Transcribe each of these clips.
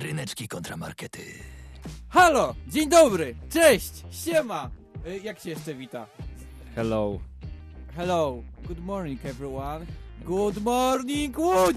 Ryneczki kontramarkety. Halo, dzień dobry, cześć, siema. Y, Jak się jeszcze wita? Hello. Hello, good morning everyone. Good morning Łódź!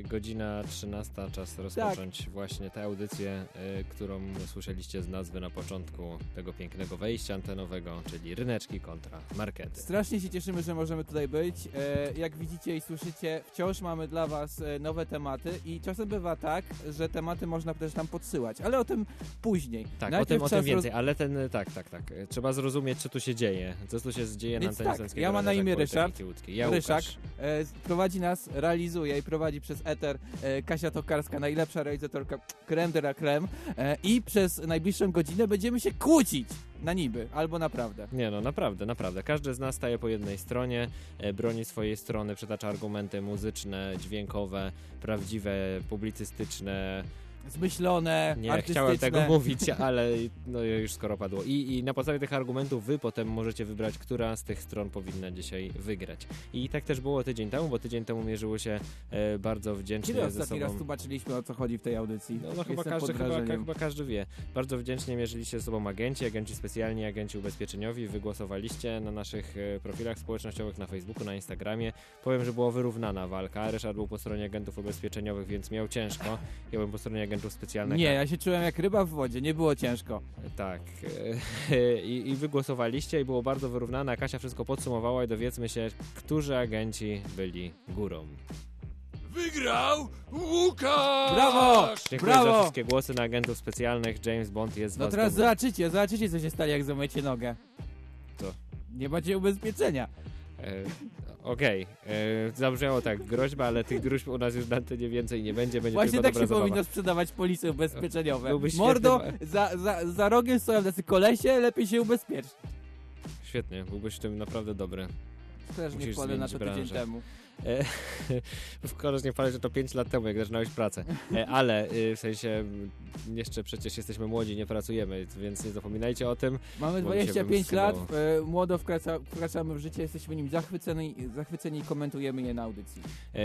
Godzina 13, czas rozpocząć właśnie tę audycję, y, którą słyszeliście z nazwy na początku tego pięknego wejścia antenowego, czyli Ryneczki kontra Markety. Strasznie się cieszymy, że możemy tutaj być. E, jak widzicie i słyszycie, wciąż mamy dla Was e, nowe tematy i czasem bywa tak, że tematy można też tam podsyłać, ale o tym później. Tak, o Najpierw tym, o tym więcej, ale ten, y, tak, tak, tak. Trzeba zrozumieć, co tu się dzieje. Co tu się dzieje na Więc antenie tak, ja mam na imię Politechniki Ryszard. Ja Ryszak. E, prowadzi nas, realizuje i prowadzi przez Eter e, Kasia Tokarska, najlepsza realizatorka creme de la creme e, i przez najbliższą godzinę będziemy się kłócić na niby, albo naprawdę. Nie no, naprawdę, naprawdę. Każdy z nas staje po jednej stronie, e, broni swojej strony, przytacza argumenty muzyczne, dźwiękowe, prawdziwe, publicystyczne, Zmyślone, Nie artystyczne. chciałem tego mówić, ale no już skoro padło. I, I na podstawie tych argumentów wy potem możecie wybrać, która z tych stron powinna dzisiaj wygrać. I tak też było tydzień temu, bo tydzień temu mierzyło się e, bardzo wdzięcznie Kiedy ze ostatni sobą. raz tłumaczyliśmy o co chodzi w tej audycji? No, no chyba, każdy, chyba, chyba każdy wie. Bardzo wdzięcznie mierzyli się ze sobą agenci, agenci specjalni, agenci ubezpieczeniowi. Wygłosowaliście na naszych e, profilach społecznościowych na Facebooku, na Instagramie. Powiem, że była wyrównana walka. Ryszard był po stronie agentów ubezpieczeniowych, więc miał ciężko. Ja byłem po stronie agentów specjalnych. Nie, ja się czułem jak ryba w wodzie, nie było ciężko. Tak. e, I, I wygłosowaliście i było bardzo wyrównane. a Kasia wszystko podsumowała i dowiedzmy się, którzy agenci byli górą. Wygrał Łukasz! Brawo! Dziękuję za Brawo! wszystkie głosy na agentów specjalnych. James Bond jest No teraz dumny. zobaczycie, zobaczycie co się stanie jak zamycie nogę. Co? Nie macie ubezpieczenia. E, Okej, e, zabrzmiało tak, groźba, ale tych groźb u nas już na antenie więcej nie będzie, będzie Właśnie tak się zabawa. powinno sprzedawać polisy ubezpieczeniowe. Świetny Mordo, za, za, za rogiem stoją tacy kolesie, lepiej się ubezpiecz. Świetnie, byłbyś w tym naprawdę dobry. Też nie Musisz wpadłem na to zmienić tydzień branżę. temu. E, w końcu nie palę, że to 5 lat temu, jak zaczynałeś pracę. E, ale y, w sensie jeszcze przecież jesteśmy młodzi, nie pracujemy, więc nie zapominajcie o tym. Mamy Bo mi się 25 lat, e, młodo wkraczamy w życie, jesteśmy nim zachwyceni, zachwyceni i komentujemy je na audycji.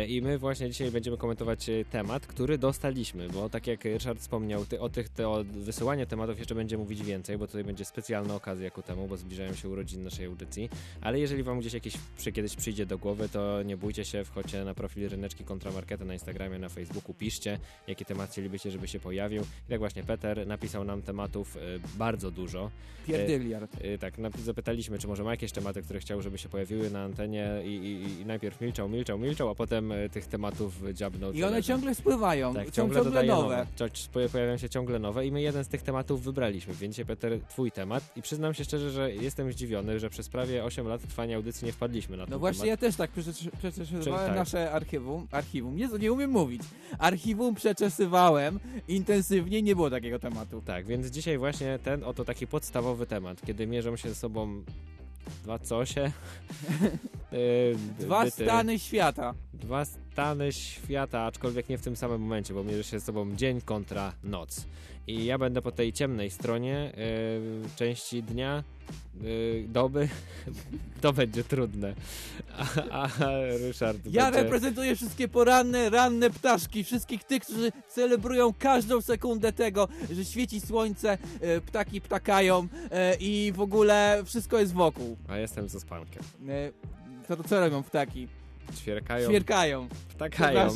I my właśnie dzisiaj będziemy komentować temat, który dostaliśmy, bo tak jak Ryszard wspomniał, ty, o tych te, o wysyłaniu tematów jeszcze będzie mówić więcej, bo tutaj będzie specjalna okazja ku temu, bo zbliżają się urodziny naszej audycji. Ale jeżeli wam gdzieś jakiś przy, kiedyś przyjdzie do głowy, to nie bójcie się, wchodźcie na profil Ryneczki Kontramarkety na Instagramie, na Facebooku, piszcie, jaki temat chcielibyście, żeby się pojawił. I tak właśnie Peter napisał nam tematów e, bardzo dużo. Pierdyliard. Y, Tak, nap- zapytaliśmy, czy może ma jakieś tematy, które chciał, żeby się pojawiły na antenie i, i, i najpierw milczał, milczał, milczał, a potem tych tematów dziabnął. I one ciągle spływają, tak, ciągle ciągle nowe. nowe. Pojawiają się ciągle nowe i my jeden z tych tematów wybraliśmy, więc dzisiaj Peter, twój temat i przyznam się szczerze, że jestem zdziwiony, że przez prawie 8 lat trwania audycji nie wpadliśmy na ten No właśnie temat. ja też tak przeczeszy- przeczesywałem tak. nasze archiwum, archiwum, nie, nie umiem mówić, archiwum przeczesywałem intensywnie, nie było takiego tematu. Tak, więc dzisiaj właśnie ten oto taki podstawowy temat, kiedy mierzą się ze sobą dwa cosie. y, Dwa byty- stany świata. Dwa stany świata, aczkolwiek nie w tym samym momencie, bo mierzy się z sobą dzień kontra noc. I ja będę po tej ciemnej stronie yy, części dnia, yy, doby. to będzie trudne. A, a Ryszard Ja będzie... reprezentuję wszystkie poranne, ranne ptaszki, wszystkich tych, którzy celebrują każdą sekundę tego, że świeci słońce, e, ptaki ptakają e, i w ogóle wszystko jest wokół. A jestem ze spankiem. E, Co, co robią ptaki? Ćwierkają, Świerkają. ptakają.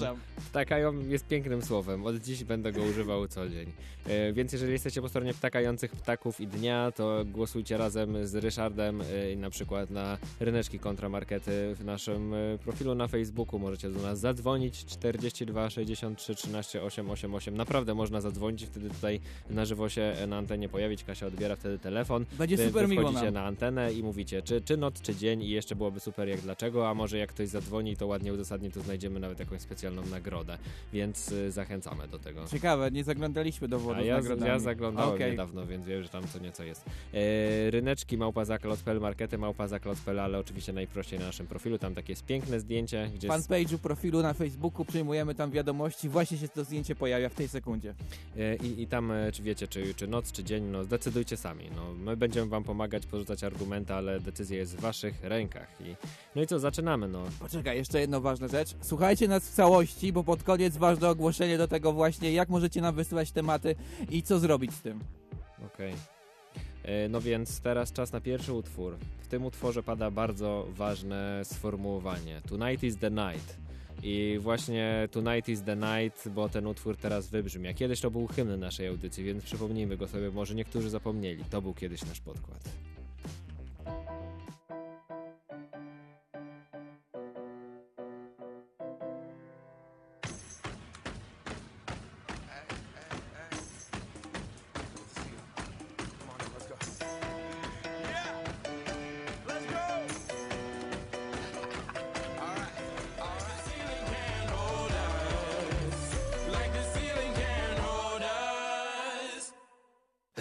Ptakają jest pięknym słowem. Od dziś będę go używał co dzień. E, więc jeżeli jesteście po stronie ptakających ptaków i dnia, to głosujcie razem z Ryszardem e, na przykład na Ryneczki Kontramarkety w naszym e, profilu na Facebooku. Możecie do nas zadzwonić 42 63 13 888. Naprawdę można zadzwonić, wtedy tutaj na żywo się na antenie pojawić. Kasia odbiera wtedy telefon. Będzie Wy- super wy miło nam. na antenę i mówicie, czy, czy noc, czy dzień i jeszcze byłoby super jak dlaczego, a może jak ktoś zadzwoni, to ładnie uzasadni, to znajdziemy nawet jakąś specjalną nagrodę, więc y, zachęcamy do tego. Ciekawe, nie zaglądaliśmy do wody ja, ja zaglądałem Okej. niedawno, więc wiem, że tam co nieco jest. E, ryneczki małpa zaklot.pl, markety małpa zaklot.pl, ale oczywiście najprościej na naszym profilu, tam takie jest piękne zdjęcie, gdzie fanpage'u, profilu na Facebooku, przyjmujemy tam wiadomości, właśnie się to zdjęcie pojawia w tej sekundzie. e, i, i tam, e, czy wiecie, czy, czy noc, czy dzień, no zdecydujcie sami. No, my będziemy wam pomagać, porzucać argumenty, ale decyzja jest w waszych rękach. I, no i co, zaczynamy, no. Poczekaj, Czekaj, jeszcze jedna ważna rzecz. Słuchajcie nas w całości, bo pod koniec ważne ogłoszenie do tego właśnie, jak możecie nam wysyłać tematy i co zrobić z tym. Okej. E, No więc teraz czas na pierwszy utwór. W tym utworze pada bardzo ważne sformułowanie. Tonight is the night. I właśnie Tonight is the night, bo ten utwór teraz wybrzmi. A kiedyś to był hymn naszej audycji, więc przypomnijmy go sobie, może niektórzy zapomnieli. To był kiedyś nasz podkład.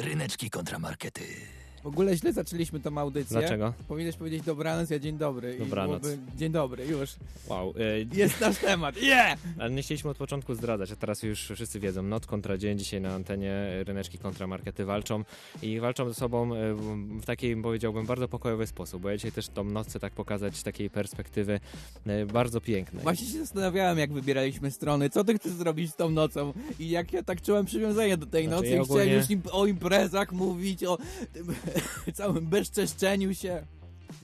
Ryneczki kontramarkety. W ogóle źle zaczęliśmy tą audycję. Dlaczego? Powinieneś powiedzieć dobranoc, ja dzień dobry. Dobranoc. I byłoby, dzień dobry, już. Wow. e, Jest nasz temat, yeah! Ale nie chcieliśmy od początku zdradzać, a teraz już wszyscy wiedzą. Noc kontra dzień, dzisiaj na antenie ryneczki kontra markety walczą i walczą ze sobą e, w takiej, powiedziałbym, bardzo pokojowy sposób, bo ja dzisiaj też tą noc chcę tak pokazać z takiej perspektywy e, bardzo pięknej. Właśnie się zastanawiałem, jak wybieraliśmy strony, co ty chcesz zrobić z tą nocą i jak ja tak czułem przywiązanie do tej Znaczy, nocy ja i chciałem ogólnie- już im, o imprezach mówić, o tym całym bezczeszczeniu się.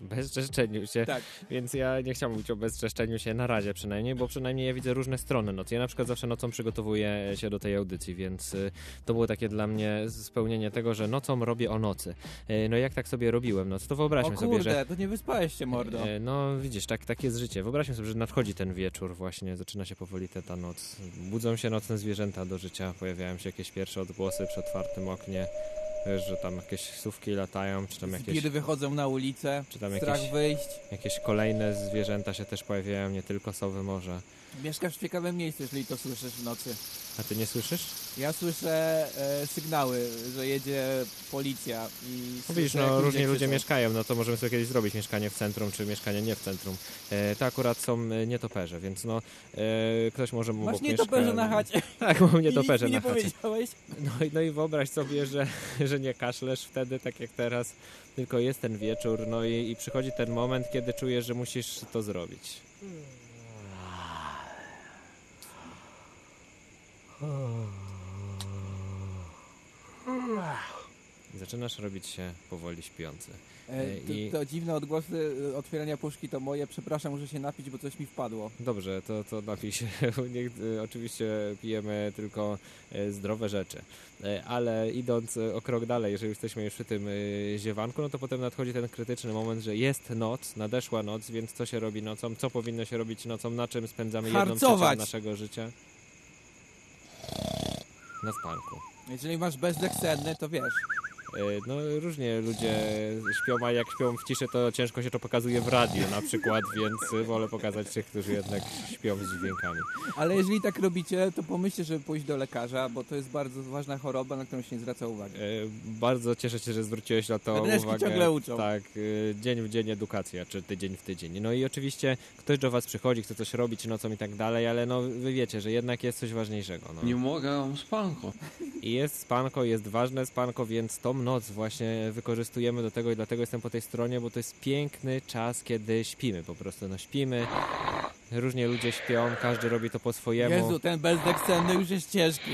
Bezczeszczeniu się, Tak. więc ja nie chciałbym mówić o bezczeszczeniu się na razie przynajmniej, bo przynajmniej ja widzę różne strony nocy. Ja na przykład zawsze nocą przygotowuję się do tej audycji, więc y, to było takie dla mnie spełnienie tego, że nocą robię o nocy. Y, No jak tak sobie robiłem noc, to O wyobraźmy sobie, że kurde, to nie wyspałeś się, mordo. E, No widzisz, tak, tak jest życie. Wyobraźmy sobie, że nadchodzi ten wieczór właśnie, zaczyna się powoli ta noc. Budzą się nocne zwierzęta do życia, pojawiają się jakieś pierwsze odgłosy przy otwartym oknie. Wiesz, że tam jakieś sówki latają, czy tam jakieś, Zbiry wychodzą na ulicę, czy tam strach jakieś, wyjść. jakieś kolejne zwierzęta się też pojawiają, nie tylko sowy może. Mieszkasz w ciekawym miejscu, jeżeli to słyszysz w nocy. A ty nie słyszysz? Ja słyszę e, sygnały, że jedzie policja i No widzisz, no różnie ludzie krzyczą. mieszkają, no to możemy sobie kiedyś zrobić mieszkanie w centrum, czy mieszkanie nie w centrum. E, to akurat są nietoperze, więc no e, ktoś może mu Masz nietoperze mieszka- na chacie Tak, mam i nic nietoperze mi nie na chacie. powiedziałeś. No i, no i wyobraź sobie, że, że nie kaszlesz wtedy, tak jak teraz, tylko jest ten wieczór, no i, i przychodzi ten moment, kiedy czujesz, że musisz to zrobić. I Zaczynasz robić się powoli śpiący. E, to, I- to dziwne odgłosy e, otwierania puszki to moje. Przepraszam, muszę się napić, bo coś mi wpadło. Dobrze, to, to napij się. Niech, e, oczywiście pijemy tylko e, zdrowe rzeczy. E, Ale idąc e, o krok dalej, jeżeli jesteśmy już przy tym e, ziewanku, no to potem nadchodzi ten krytyczny moment, że jest noc, nadeszła noc, więc co się robi nocą? Co powinno się robić nocą? Na czym spędzamy jedną trzecią Harcować! naszego życia? Na spanku. Jeżeli masz bezdech senny, to wiesz. E, No różnie ludzie śpią, a jak śpią w ciszy, to ciężko się to pokazuje w radiu na przykład, więc wolę pokazać tych, którzy jednak śpią z dźwiękami. Ale jeżeli tak robicie, to pomyślcie, żeby pójść do lekarza, bo to jest bardzo ważna choroba, na którą się nie zwraca uwagi. E, Bardzo cieszę się, że zwróciłeś na to Ryneczki uwagę. ciągle uczą. Tak, e, dzień w dzień edukacja, czy tydzień w tydzień. No i oczywiście ktoś do was przychodzi, chce coś robić nocą i tak dalej, ale no wy wiecie, że jednak jest coś ważniejszego. Nie No. mogę spanko. I jest spanko, jest ważne spanko, więc tą noc właśnie wykorzystujemy do tego i dlatego jestem po tej stronie, bo to jest piękny czas, kiedy śpimy po prostu. No śpimy, różnie ludzie śpią, każdy robi to po swojemu. Jezu, ten bezdech senny już jest ciężki.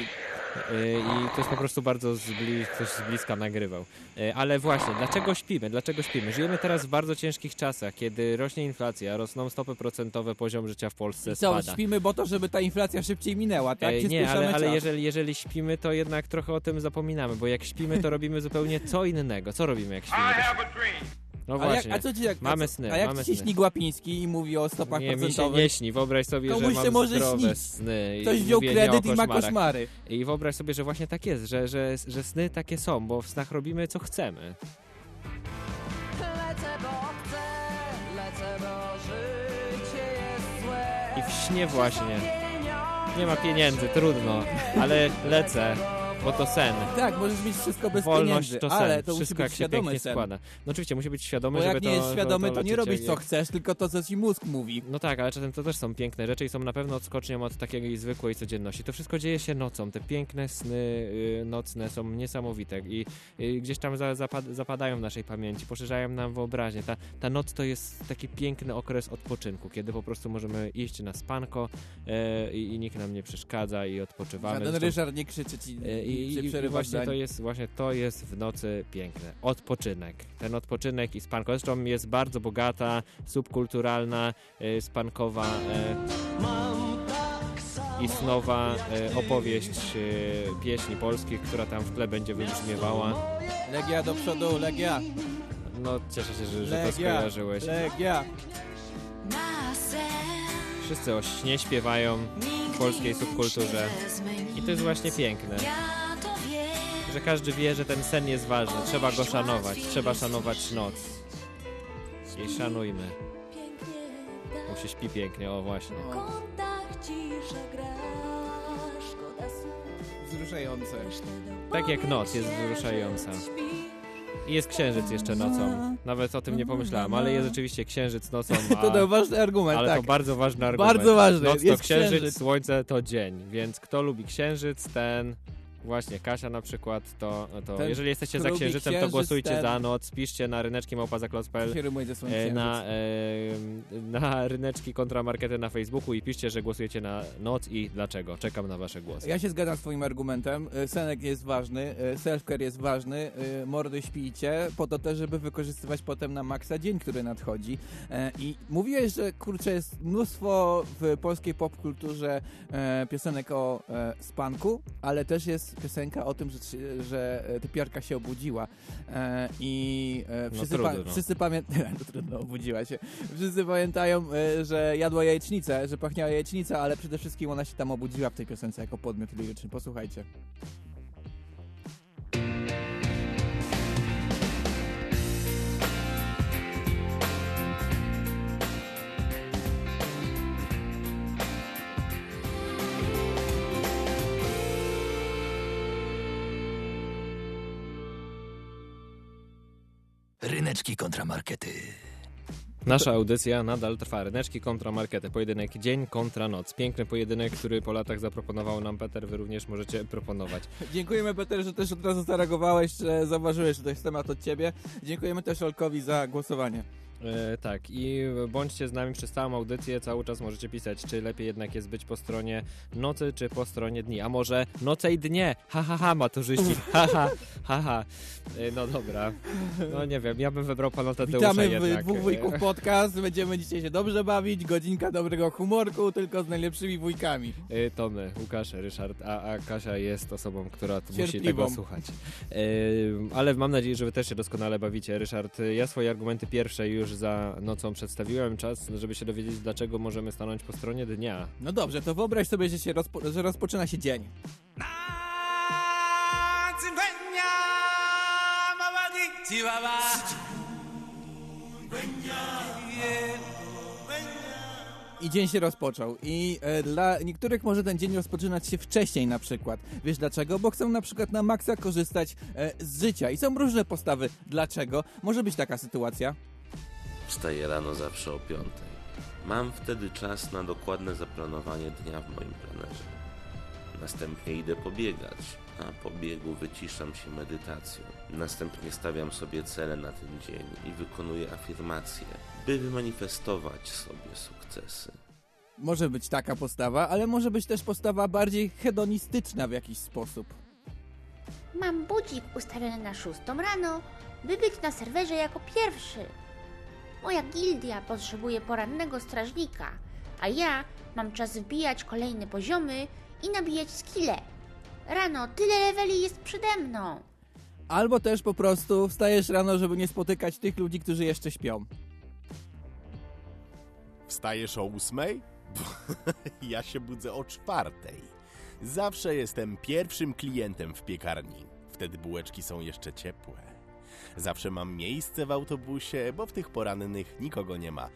Yy, I to jest po prostu bardzo z bli- ktoś z bliska nagrywał. Yy, Ale właśnie, dlaczego śpimy? Dlaczego śpimy? Żyjemy teraz w bardzo ciężkich czasach, kiedy rośnie inflacja, rosną stopy procentowe, poziom życia w Polsce I co, spada. śpimy, bo to, żeby ta inflacja szybciej minęła, tak? Czy nie, spieszamy ale, ale jeżeli, jeżeli śpimy, to jednak trochę o tym zapominamy, bo jak śpimy, to robimy zupełnie co innego. Co robimy, jak śpimy? No Ale jak, właśnie. a co ci jak, Mamy a sny, A jak mamy ci się śni Glapiński i mówi o stopach nie, mi się procentowych? nie śni. Wyobraź sobie, Komuś że się mam może zdrowe śnić. sny. i Ktoś wziął kredyt i ma koszmary. I wyobraź sobie, że właśnie tak jest, że, że, że sny takie są, bo w snach robimy co chcemy. Lecę, bo chcę, lecę, bo życie jest złe. I w śnie właśnie. Nie ma pieniędzy, trudno, ale lecę. Bo to sen. Tak, możesz mieć wszystko bez Wolność pieniędzy, to sen. ale to musi Wszystko być jak się świadomy pięknie sen. składa. No oczywiście, musi być świadomy, Bo żeby jak nie to, jest świadomy, to, nie lecieć robisz jak- co chcesz, tylko to, co ci mózg mówi. No tak, ale czasem to też są piękne rzeczy i są na pewno odskocznią od takiej zwykłej codzienności. To wszystko dzieje się nocą. Te piękne sny y, nocne są niesamowite i y, gdzieś tam za, zapad, zapadają w naszej pamięci, poszerzają nam wyobraźnię. Ta, ta noc to jest taki piękny okres odpoczynku, kiedy po prostu możemy iść na spanko e, i, i nikt nam nie przeszkadza i odpoczywamy. Żaden Ryszard nie krzyczy ci, E, I, i, właśnie zdań. to jest właśnie to jest w nocy piękne. Odpoczynek. Ten odpoczynek i spanko. Zresztą jest bardzo bogata, subkulturalna, e, spankowa e, i snowa e, opowieść pieśni polskich, która tam w tle będzie wybrzmiewała. Legia do przodu, Legia, No cieszę się, że, że to Legia, skojarzyłeś. Legia. Na sen Wszyscy o śnie śpiewają w polskiej subkulturze. I to jest właśnie piękne. Że każdy wie, że ten sen jest ważny. Trzeba go szanować. Trzeba szanować noc. I szanujmy. Bo się śpi pięknie, o właśnie. Wzruszające. Tak jak noc jest wzruszająca. I jest księżyc jeszcze nocą. Nawet o tym nie pomyślałem, ale jest rzeczywiście księżyc nocą. A... To to ważny argument, Ale tak. to bardzo ważny argument. Bardzo ważny. Noc to księżyc, księżyc. słońce to dzień. Więc kto lubi księżyc, ten... Właśnie, Kasia na przykład, to, to Ten, jeżeli jesteście za księżycem, to głosujcie za noc, piszcie na ryneczki słowem e, na, e, na ryneczki kontramarkety na Facebooku i piszcie, że głosujecie na noc i dlaczego. Czekam na wasze głosy. Ja się zgadzam z twoim argumentem. Y, Senek jest ważny, self-care jest ważny, mordy śpijcie, po to też, żeby wykorzystywać potem na maksa dzień, który nadchodzi. E, I mówiłeś, że kurczę, jest mnóstwo w polskiej popkulturze e, piosenek o e, spanku, ale też jest piosenka o tym, że, że e, typiarka się obudziła. E, I e, No wszyscy, trudno. wszyscy pamiętają, no trudno, obudziła się. Wszyscy pamiętają, e, że jadła jajecznicę, że pachniała jajecznica, ale przede wszystkim ona się tam obudziła w tej piosence jako podmiot liryczny. Posłuchajcie. Ryneczki kontramarkety. Nasza audycja nadal trwa. Ryneczki kontra markety. Pojedynek dzień kontra noc. Piękny pojedynek, który po latach zaproponował nam Peter. Wy również możecie proponować. Dziękujemy Peter, że też od razu zareagowałeś, że zauważyłeś, że to jest temat od ciebie. Dziękujemy też Olkowi za głosowanie. E, tak, i bądźcie z nami przez całą audycję. Cały czas możecie pisać, czy lepiej jednak jest być po stronie nocy, czy po stronie dni. A może noce i dnie? Ha, ha, ha, maturzyści. Ha, ha, ha, ha. E, no dobra. No nie wiem, ja bym wybrał pana Tadeusza Witamy w jednak. dwóch wujków podcast. Będziemy dzisiaj się dobrze bawić. Godzinka dobrego humorku, tylko z najlepszymi wujkami. E, To my, Łukasz, Ryszard, a, a Kasia jest osobą, która t- musi Cierpliwą. tego słuchać. E, ale mam nadzieję, że wy też się doskonale bawicie. Ryszard, ja swoje argumenty pierwsze już za nocą przedstawiłem. Czas, żeby się dowiedzieć, dlaczego możemy stanąć po stronie dnia. No dobrze, to wyobraź sobie, że, się rozpo- że rozpoczyna się dzień. I dzień się rozpoczął. I e, dla niektórych może ten dzień rozpoczynać się wcześniej na przykład. Wiesz dlaczego? Bo chcą na przykład na maksa korzystać e, z życia. I są różne postawy. Dlaczego? Może być taka sytuacja. Wstaję rano zawsze o piątej. Mam wtedy czas na dokładne zaplanowanie dnia w moim planerze. Następnie idę pobiegać, a po biegu wyciszam się medytacją. Następnie stawiam sobie cele na ten dzień i wykonuję afirmacje, by wymanifestować sobie sukcesy. Może być taka postawa, ale może być też postawa bardziej hedonistyczna w jakiś sposób. Mam budzik ustawiony na szóstą rano, by być na serwerze jako pierwszy. Moja gildia potrzebuje porannego strażnika, a ja mam czas wbijać kolejne poziomy i nabijać skille. Rano tyle leveli jest przede mną. Albo też po prostu wstajesz rano, żeby nie spotykać tych ludzi, którzy jeszcze śpią. Wstajesz o ósmej? ja się budzę o czwartej. Zawsze jestem pierwszym klientem w piekarni. Wtedy bułeczki są jeszcze ciepłe. Zawsze mam miejsce w autobusie, bo w tych porannych nikogo nie ma.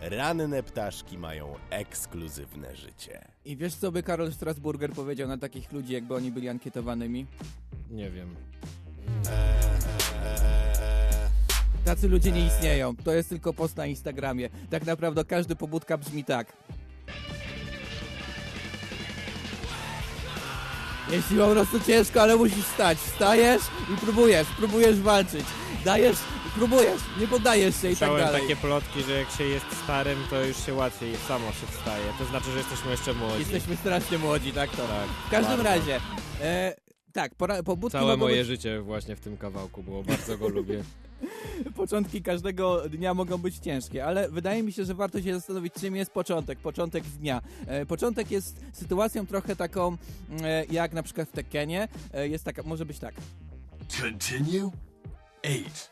Ranne ptaszki mają ekskluzywne życie. I wiesz, co by Karol Strasburger powiedział na takich ludzi, jakby oni byli ankietowanymi? Nie wiem. Tacy ludzie nie istnieją. To jest tylko post na Instagramie. Tak naprawdę każdy pobudka brzmi tak. Jeśli po prostu ciężko, ale musisz wstać. Wstajesz i próbujesz, próbujesz walczyć. Dajesz, próbujesz, nie poddajesz się i tak dalej. takie plotki, że jak się jest starym, to już się łatwiej samo się wstaje. To znaczy, że jesteśmy jeszcze młodzi. Jesteśmy strasznie młodzi, tak to. Tak, W każdym bardzo. razie, e, tak, pora, pobudki Całe mogą moje być, życie właśnie w tym kawałku było, bardzo go lubię. początki każdego dnia mogą być ciężkie, ale wydaje mi się, że warto się zastanowić, czym jest początek, początek dnia. E, początek jest sytuacją trochę taką, e, jak na przykład w Tekkenie, e, jest taka, może być tak. Continue. Eight.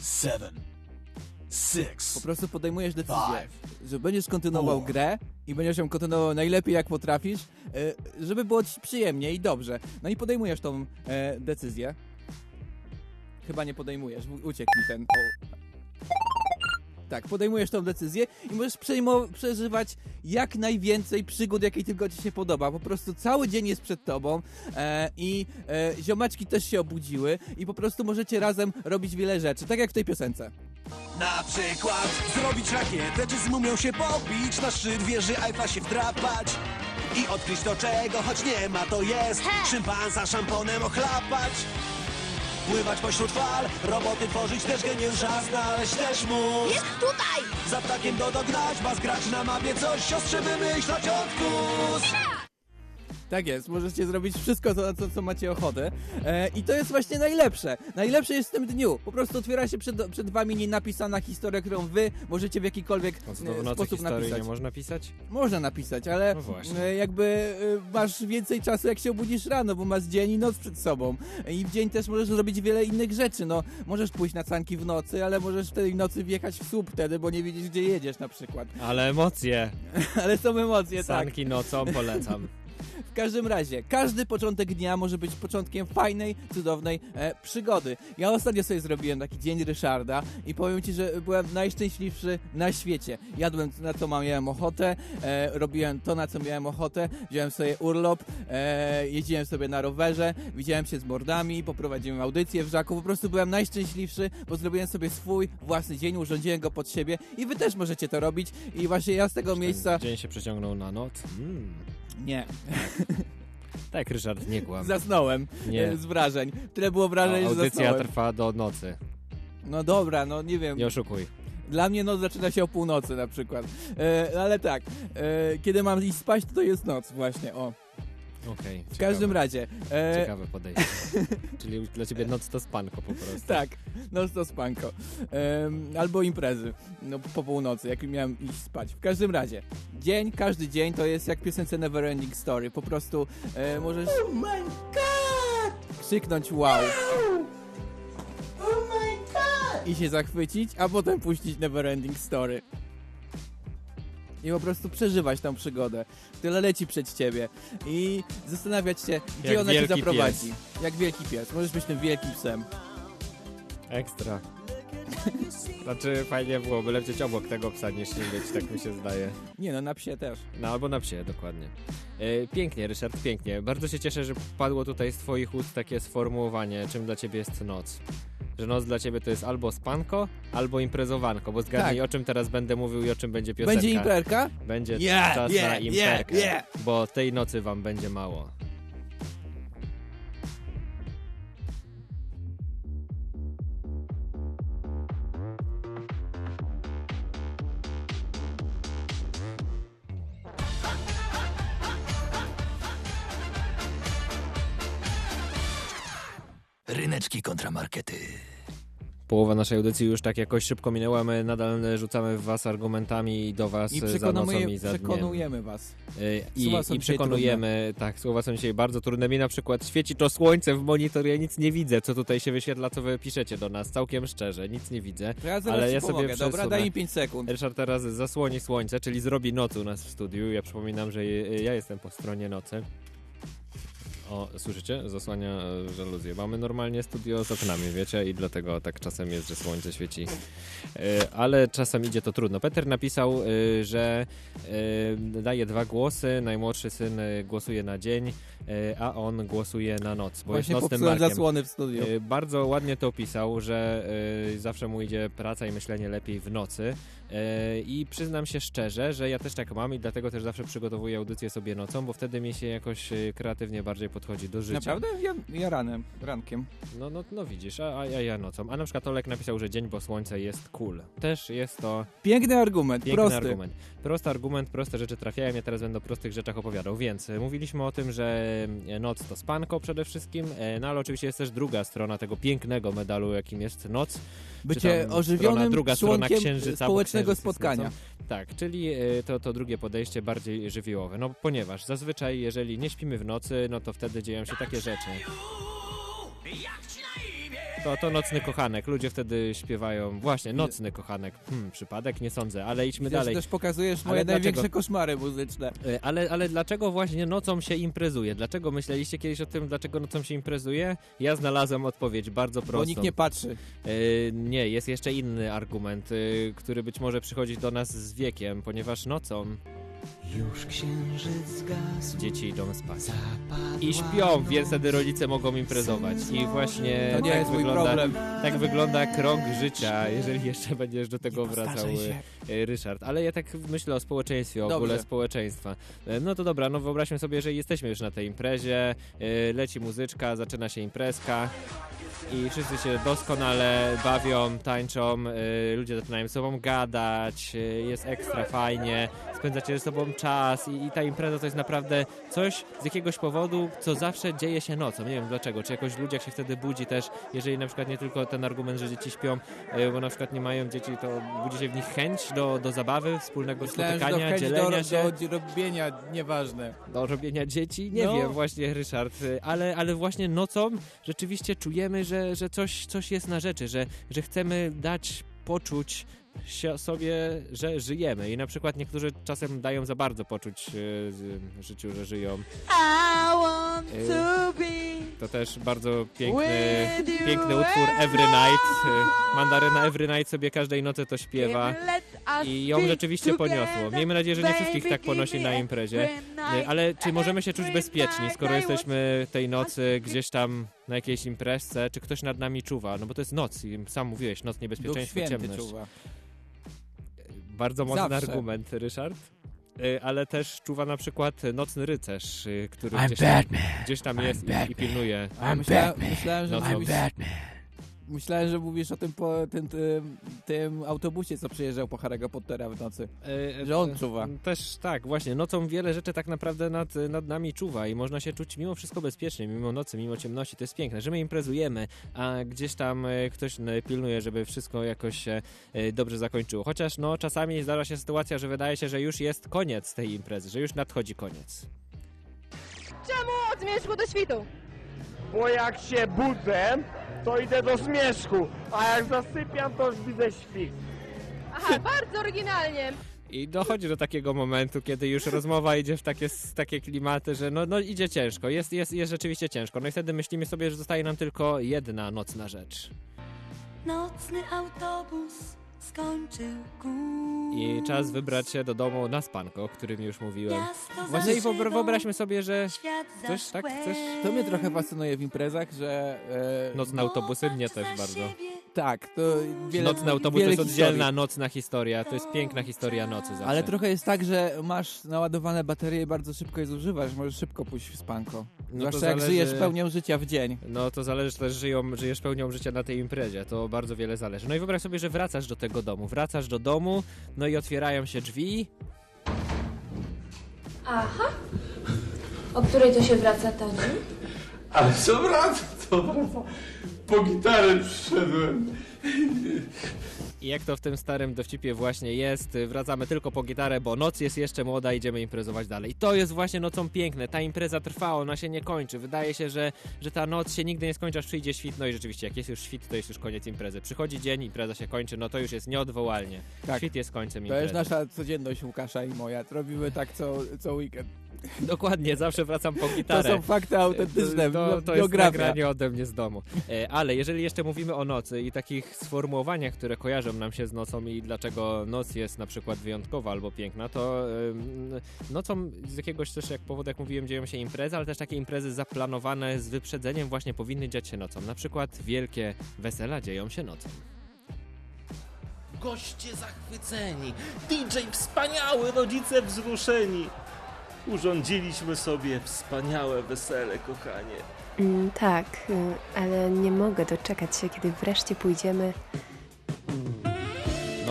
Seven. Po Six. prostu podejmujesz decyzję, Five. że będziesz kontynuował Four. grę i będziesz ją kontynuował najlepiej jak potrafisz, żeby było ci przyjemnie i dobrze. No i podejmujesz tą e, decyzję. Chyba nie podejmujesz, uciekł mi ten. O. Tak, podejmujesz tą decyzję i możesz przeżywać jak najwięcej przygód, jakiej tylko ci się podoba. Po prostu cały dzień jest przed tobą e, i e, ziomaczki też się obudziły i po prostu możecie razem robić wiele rzeczy, tak jak w tej piosence. Na przykład zrobić rakietę, czy z mumią się pobić, na szczyt wieży Eiffla się wdrapać i odkryć to czego, choć nie ma to jest, szympansa szamponem ochlapać. Pływać pośród fal, roboty tworzyć też geniusza, znaleźć też mózg. Jest tutaj! Za ptakiem do dograć, was grać na mapie coś, siostrze wymyślać odkus. Tak jest, możecie zrobić wszystko, co, co, co macie ochotę. E, I to jest właśnie najlepsze. Najlepsze jest w tym dniu. Po prostu otwiera się przed, przed wami nienapisana historia, którą wy możecie w jakikolwiek No to e, w nocy sposób napisać. nie można pisać? Można napisać, ale No e, jakby e, masz więcej czasu, jak się obudzisz rano, bo masz dzień i noc przed sobą. I w dzień też możesz zrobić wiele innych rzeczy. No, możesz pójść na sanki w nocy, ale możesz w tej nocy wjechać w słup wtedy, bo nie widzisz, gdzie jedziesz na przykład. Ale emocje. ale są emocje, tak. Sanki nocą polecam. W każdym razie, każdy początek dnia może być początkiem fajnej, cudownej e, przygody. Ja ostatnio sobie zrobiłem taki dzień Ryszarda i powiem Ci, że byłem najszczęśliwszy na świecie. Jadłem na co miałem ochotę, e, robiłem to na co miałem ochotę, wziąłem sobie urlop, e, jeździłem sobie na rowerze, widziałem się z mordami, poprowadziłem audycję w Żaku, po prostu byłem najszczęśliwszy, bo zrobiłem sobie swój własny dzień, urządziłem go pod siebie i Wy też możecie to robić i właśnie ja z tego miejsca... Dzień się przeciągnął na noc. Mm. Nie, Tak, Ryszard, nie kłam. zasnąłem. Nie. e, z wrażeń. Tyle było wrażeń, że Audycja zasnąłem. trwa do nocy. No dobra, no nie wiem. Nie oszukuj. Dla mnie noc zaczyna się o północy na przykład. E, ale tak, e, kiedy mam iść spać, to to jest noc właśnie, o. Okej. W każdym razie. E, Ciekawe podejście. Czyli dla ciebie noc to spanko po prostu. tak, noc to spanko. Em, albo imprezy, no po północy, jak miałem iść spać. W każdym razie, dzień, każdy dzień to jest jak piosence Neverending Story. Po prostu e, możesz krzyknąć wow. I się zachwycić, a potem puścić Neverending Story. I po prostu przeżywać tą przygodę, która leci przed ciebie. I zastanawiać się, gdzie Jak ona cię zaprowadzi. pies. Jak wielki pies. Możesz być tym wielkim psem. Ekstra. Znaczy fajnie było, by lecieć obok tego psa niż nie być, tak mi się zdaje. Nie no, na psie też. No albo na psie, dokładnie. E, pięknie, Ryszard, pięknie. Bardzo się cieszę, że padło tutaj z twoich ust takie sformułowanie, czym dla ciebie jest noc. Że noc dla ciebie to jest albo spanko, albo imprezowanko, bo zgadnij Tak. o czym teraz będę mówił i o czym będzie piosenka. Będzie imperka? Będzie Yeah, czas yeah, na yeah, imperkę, yeah. bo tej nocy wam będzie mało. Ryneczki kontra markety. Połowa naszej audycji już tak jakoś szybko minęła, my nadal rzucamy w was argumentami i do was I za nocą przekonujemy, i za dniem. przekonujemy was. Y, I, I przekonujemy, tak, słowa są dzisiaj bardzo trudne. Mi na przykład świeci to słońce w monitor, ja nic nie widzę, co tutaj się wyświetla, co wy piszecie do nas, całkiem szczerze, nic nie widzę. Zaraz Ale ja sobie pomogę, dobra? Daj mi 5 sekund. Ryszard teraz zasłoni słońce, czyli zrobi noc u nas w studiu. Ja przypominam, że ja jestem po stronie nocy. O, słyszycie? Zasłania e, żaluzję. Mamy normalnie studio z oknami, wiecie? I dlatego tak czasem jest, że słońce świeci. E, ale czasem idzie to trudno. Peter napisał, e, że daje dwa głosy. Najmłodszy syn głosuje na dzień, a on głosuje na noc, bo Właśnie jest nocnym Markiem. zasłony w studiu. Bardzo ładnie to opisał, że zawsze mu idzie praca i myślenie lepiej w nocy. E, I przyznam się szczerze, że ja też tak mam i dlatego też zawsze przygotowuję audycję sobie nocą, bo wtedy mi się jakoś e, kreatywnie bardziej podchodzi do życia. Naprawdę? Ja, ja ranem, rankiem. No, no, no widzisz, a, a ja, ja nocą. A na przykład Olek napisał, że dzień, bo słońce jest cool. Też jest to Piękny argument, piękny prosty. argument. Prosty argument, proste rzeczy trafiają. Ja teraz będę o prostych rzeczach opowiadał. Więc e, mówiliśmy o tym, że noc to spanko przede wszystkim, no ale oczywiście jest też druga strona tego pięknego medalu, jakim jest noc. Bycie ożywionym druga strona księżyca, bo jest spotkania. Tak, czyli e, to, to drugie podejście bardziej żywiołowe. No ponieważ zazwyczaj, jeżeli nie śpimy w nocy, no to wtedy dzieją się takie rzeczy. To, to nocny kochanek. Ludzie wtedy śpiewają. Właśnie, nocny kochanek. Hmm, przypadek? Nie sądzę, ale idźmy że dalej. też pokazujesz Ale moje dlaczego? największe koszmary muzyczne. E, Ale, ale dlaczego właśnie nocą się imprezuje? Dlaczego myśleliście kiedyś o tym, dlaczego nocą się imprezuje? Ja znalazłem odpowiedź bardzo prostą. Bo nikt nie patrzy. E, nie, jest jeszcze inny argument, e, który być może przychodzi do nas z wiekiem, ponieważ nocą Już księżyc zgasł, dzieci idą spać. I śpią, więc wtedy rodzice mogą imprezować. I właśnie To nie tak jest mój wygląda, problem. tak wygląda krąg życia, jeżeli jeszcze będziesz do tego wracał, się. e, Ryszard. Ale ja tak myślę o społeczeństwie, o Dobrze. ogóle społeczeństwa. E, No to dobra, no wyobraźmy sobie, że jesteśmy już na tej imprezie, leci muzyczka, zaczyna się imprezka. I wszyscy się doskonale bawią, tańczą, ludzie zaczynają ze sobą gadać, jest ekstra fajnie, spędzacie ze sobą czas i, i ta impreza to jest naprawdę coś z jakiegoś powodu, co zawsze dzieje się nocą. Nie wiem dlaczego, czy jakoś ludzie jak się wtedy budzi też, jeżeli na przykład nie tylko ten argument, że dzieci śpią, e, bo na przykład nie mają dzieci, to budzi się w nich chęć do, do zabawy, wspólnego Myślałem, do spotykania, chęć dzielenia do, się. do robienia, nieważne. Do robienia dzieci? Nie No. wiem, właśnie Ryszard, y, ale, ale właśnie nocą rzeczywiście czujemy, że, że coś, coś jest na rzeczy, że, że chcemy dać poczuć sobie, że żyjemy i na przykład niektórzy czasem dają za bardzo poczuć y, z- życiu, że żyją. I want Y, to be To też bardzo piękny, piękny utwór Every Night. Y, Mandaryna Every Night sobie każdej nocy to śpiewa. I ją rzeczywiście poniosło. Miejmy nadzieję, że nie wszystkich tak ponosi na imprezie. night, Ale czy możemy się czuć bezpieczni, skoro jesteśmy tej nocy gdzieś tam na jakiejś imprezce, czy ktoś nad nami czuwa? No bo to jest noc i sam mówiłeś, noc niebezpieczeństwo, ciemność. czuwa. Bardzo mocny Zawsze. argument, Ryszard. Y, Ale też czuwa na przykład nocny rycerz, y, który I'm gdzieś tam, Batman. gdzieś tam I'm jest i, i pilnuje. I'm myślałem, Batman. myślałem, że co? mówisz, I'm Batman. Myślałem, że mówisz o tym, po, tym, tym, tym autobusie, co przyjeżdżał po Harry'ego Pottera w nocy. E, Że on czuwa. Też tak, właśnie. Nocą wiele rzeczy tak naprawdę nad, nad nami czuwa i można się czuć mimo wszystko bezpiecznie, mimo nocy, mimo ciemności. To jest piękne, że my imprezujemy, a gdzieś tam e, ktoś e, pilnuje, żeby wszystko jakoś się dobrze zakończyło. Chociaż no czasami zdarza się sytuacja, że wydaje się, że już jest koniec tej imprezy, że już nadchodzi koniec. Czemu od zmierzchu do świtu? Bo jak się budzę, to idę do zmierzchu, a jak zasypiam, to już widzę świt. Aha, bardzo oryginalnie. I dochodzi do takiego momentu, kiedy już rozmowa idzie w takie, takie klimaty, że no, no idzie ciężko, jest, jest, jest rzeczywiście ciężko. No i wtedy myślimy sobie, że zostaje nam tylko jedna nocna rzecz. Nocny autobus skończył. I czas wybrać się do domu na spanko, o którym już mówiłem. Właśnie i wyobraźmy sobie, że Chcesz, tak? To mnie trochę fascynuje w imprezach, że... E, nocne autobusy mnie też bardzo. Tak, to wiele Nocny autobus to wiele jest oddzielna historii. nocna historia, to jest piękna historia nocy zawsze. Ale trochę jest tak, że masz naładowane baterie i bardzo szybko je zużywasz, możesz szybko pójść w spanko. No Zwłaszcza jak zależy- żyjesz pełnią życia w dzień. No to zależy, czy też żyją, żyjesz pełnią życia na tej imprezie, to bardzo wiele zależy. No i wyobraź sobie, że wracasz do tego domu, wracasz do domu, no i otwierają się drzwi, Aha. O której to się wraca, Tadzi? Ale co wraca, co wraca? Po gitarę przyszedłem. I jak to w tym starym dowcipie właśnie jest, wracamy tylko po gitarę, bo noc jest jeszcze młoda, idziemy imprezować dalej. I to jest właśnie nocą piękne, ta impreza trwa, ona się nie kończy. Wydaje się, że, że ta noc się nigdy nie skończy, aż przyjdzie świt, no i rzeczywiście, jak jest już świt, to jest już koniec imprezy. Przychodzi dzień, impreza się kończy, no to już jest nieodwołalnie. Tak. Świt jest końcem To imprezy. jest nasza codzienność Łukasza i moja. Robimy tak co, co weekend. Dokładnie, zawsze wracam po To gitarę. są fakty autentyczne, To, to jest nagranie ode mnie z domu. E, Ale jeżeli jeszcze mówimy o nocy i takich sformułowaniach, które kojarzą nam się z nocą i dlaczego noc jest na przykład wyjątkowa albo piękna, to nocą z jakiegoś też jak powodu, jak mówiłem, dzieją się imprezy, ale też takie imprezy zaplanowane z wyprzedzeniem właśnie powinny dziać się nocą. Na przykład wielkie wesela dzieją się nocą. Goście zachwyceni, DJ wspaniały, rodzice wzruszeni. Urządziliśmy sobie wspaniałe wesele, kochanie. Mm, tak, y, ale nie mogę doczekać się, kiedy wreszcie pójdziemy.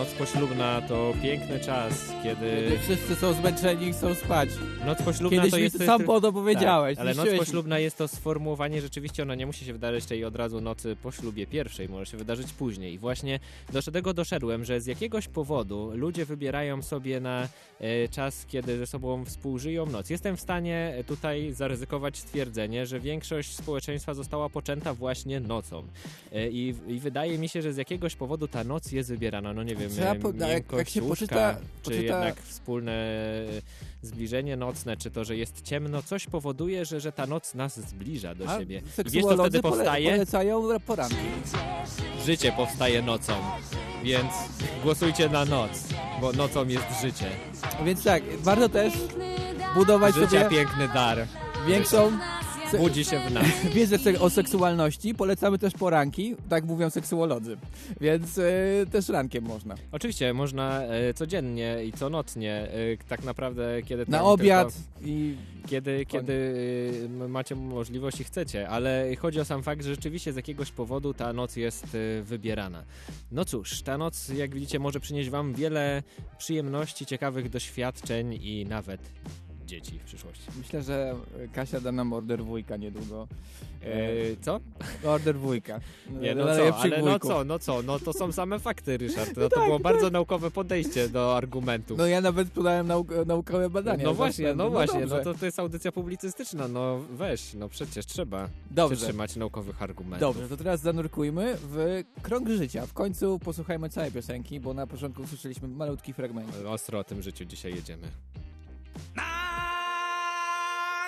Noc poślubna to piękny czas, kiedy... Kiedy wszyscy są zmęczeni i chcą spać. Noc poślubna Kiedyś to jest... to sam podobpowiedziałeś. Tak, ale noc poślubna jest to sformułowanie, rzeczywiście ona nie musi się wydarzyć tej od razu nocy po ślubie pierwszej, może się wydarzyć później. I właśnie do tego doszedłem, że z jakiegoś powodu ludzie wybierają sobie na e, czas, kiedy ze sobą współżyją noc. Jestem w stanie tutaj zaryzykować stwierdzenie, że większość społeczeństwa została poczęta właśnie nocą. E, i, I wydaje mi się, że z jakiegoś powodu ta noc jest wybierana. No nie wiem, Trzeba po- no, jak- jak się poczyta- czy poczyta- jednak wspólne e, zbliżenie nocne, czy to, że jest ciemno, coś powoduje, że, że ta noc nas zbliża do A siebie. I wiesz, co wtedy pole- powstaje? polecają poranki. Życie powstaje nocą, więc głosujcie na noc, bo nocą jest życie. Więc tak, warto też budować Życia sobie piękny dar. większą Budzi się w nas. wiedzę se- o seksualności. Polecamy też poranki, tak mówią seksuolodzy. Więc e, też rankiem można. Oczywiście, można e, codziennie i conotnie, e, tak naprawdę, kiedy... Na obiad tylko- i Kiedy, kiedy y, macie możliwość i chcecie, ale chodzi o sam fakt, że rzeczywiście z jakiegoś powodu ta noc jest y, wybierana. No cóż, ta noc, jak widzicie, może przynieść wam wiele przyjemności, ciekawych doświadczeń i nawet dzieci w przyszłości. myślę, że Kasia da nam order wujka niedługo. E, co? Order wujka. Nie, no co, ale no co, no co, no to są same fakty, Ryszard. No to tak, było tak. bardzo naukowe podejście do argumentów. No ja nawet podałem nauk- naukowe badania. No właśnie, Zresztą, no właśnie, no to, to jest audycja publicystyczna, no weź, no przecież trzeba Dobrze. przytrzymać naukowych argumentów. Dobrze, to teraz zanurkujmy w krąg życia. W końcu posłuchajmy całej piosenki, bo na początku usłyszeliśmy malutki fragment. Ostro o tym życiu dzisiaj jedziemy.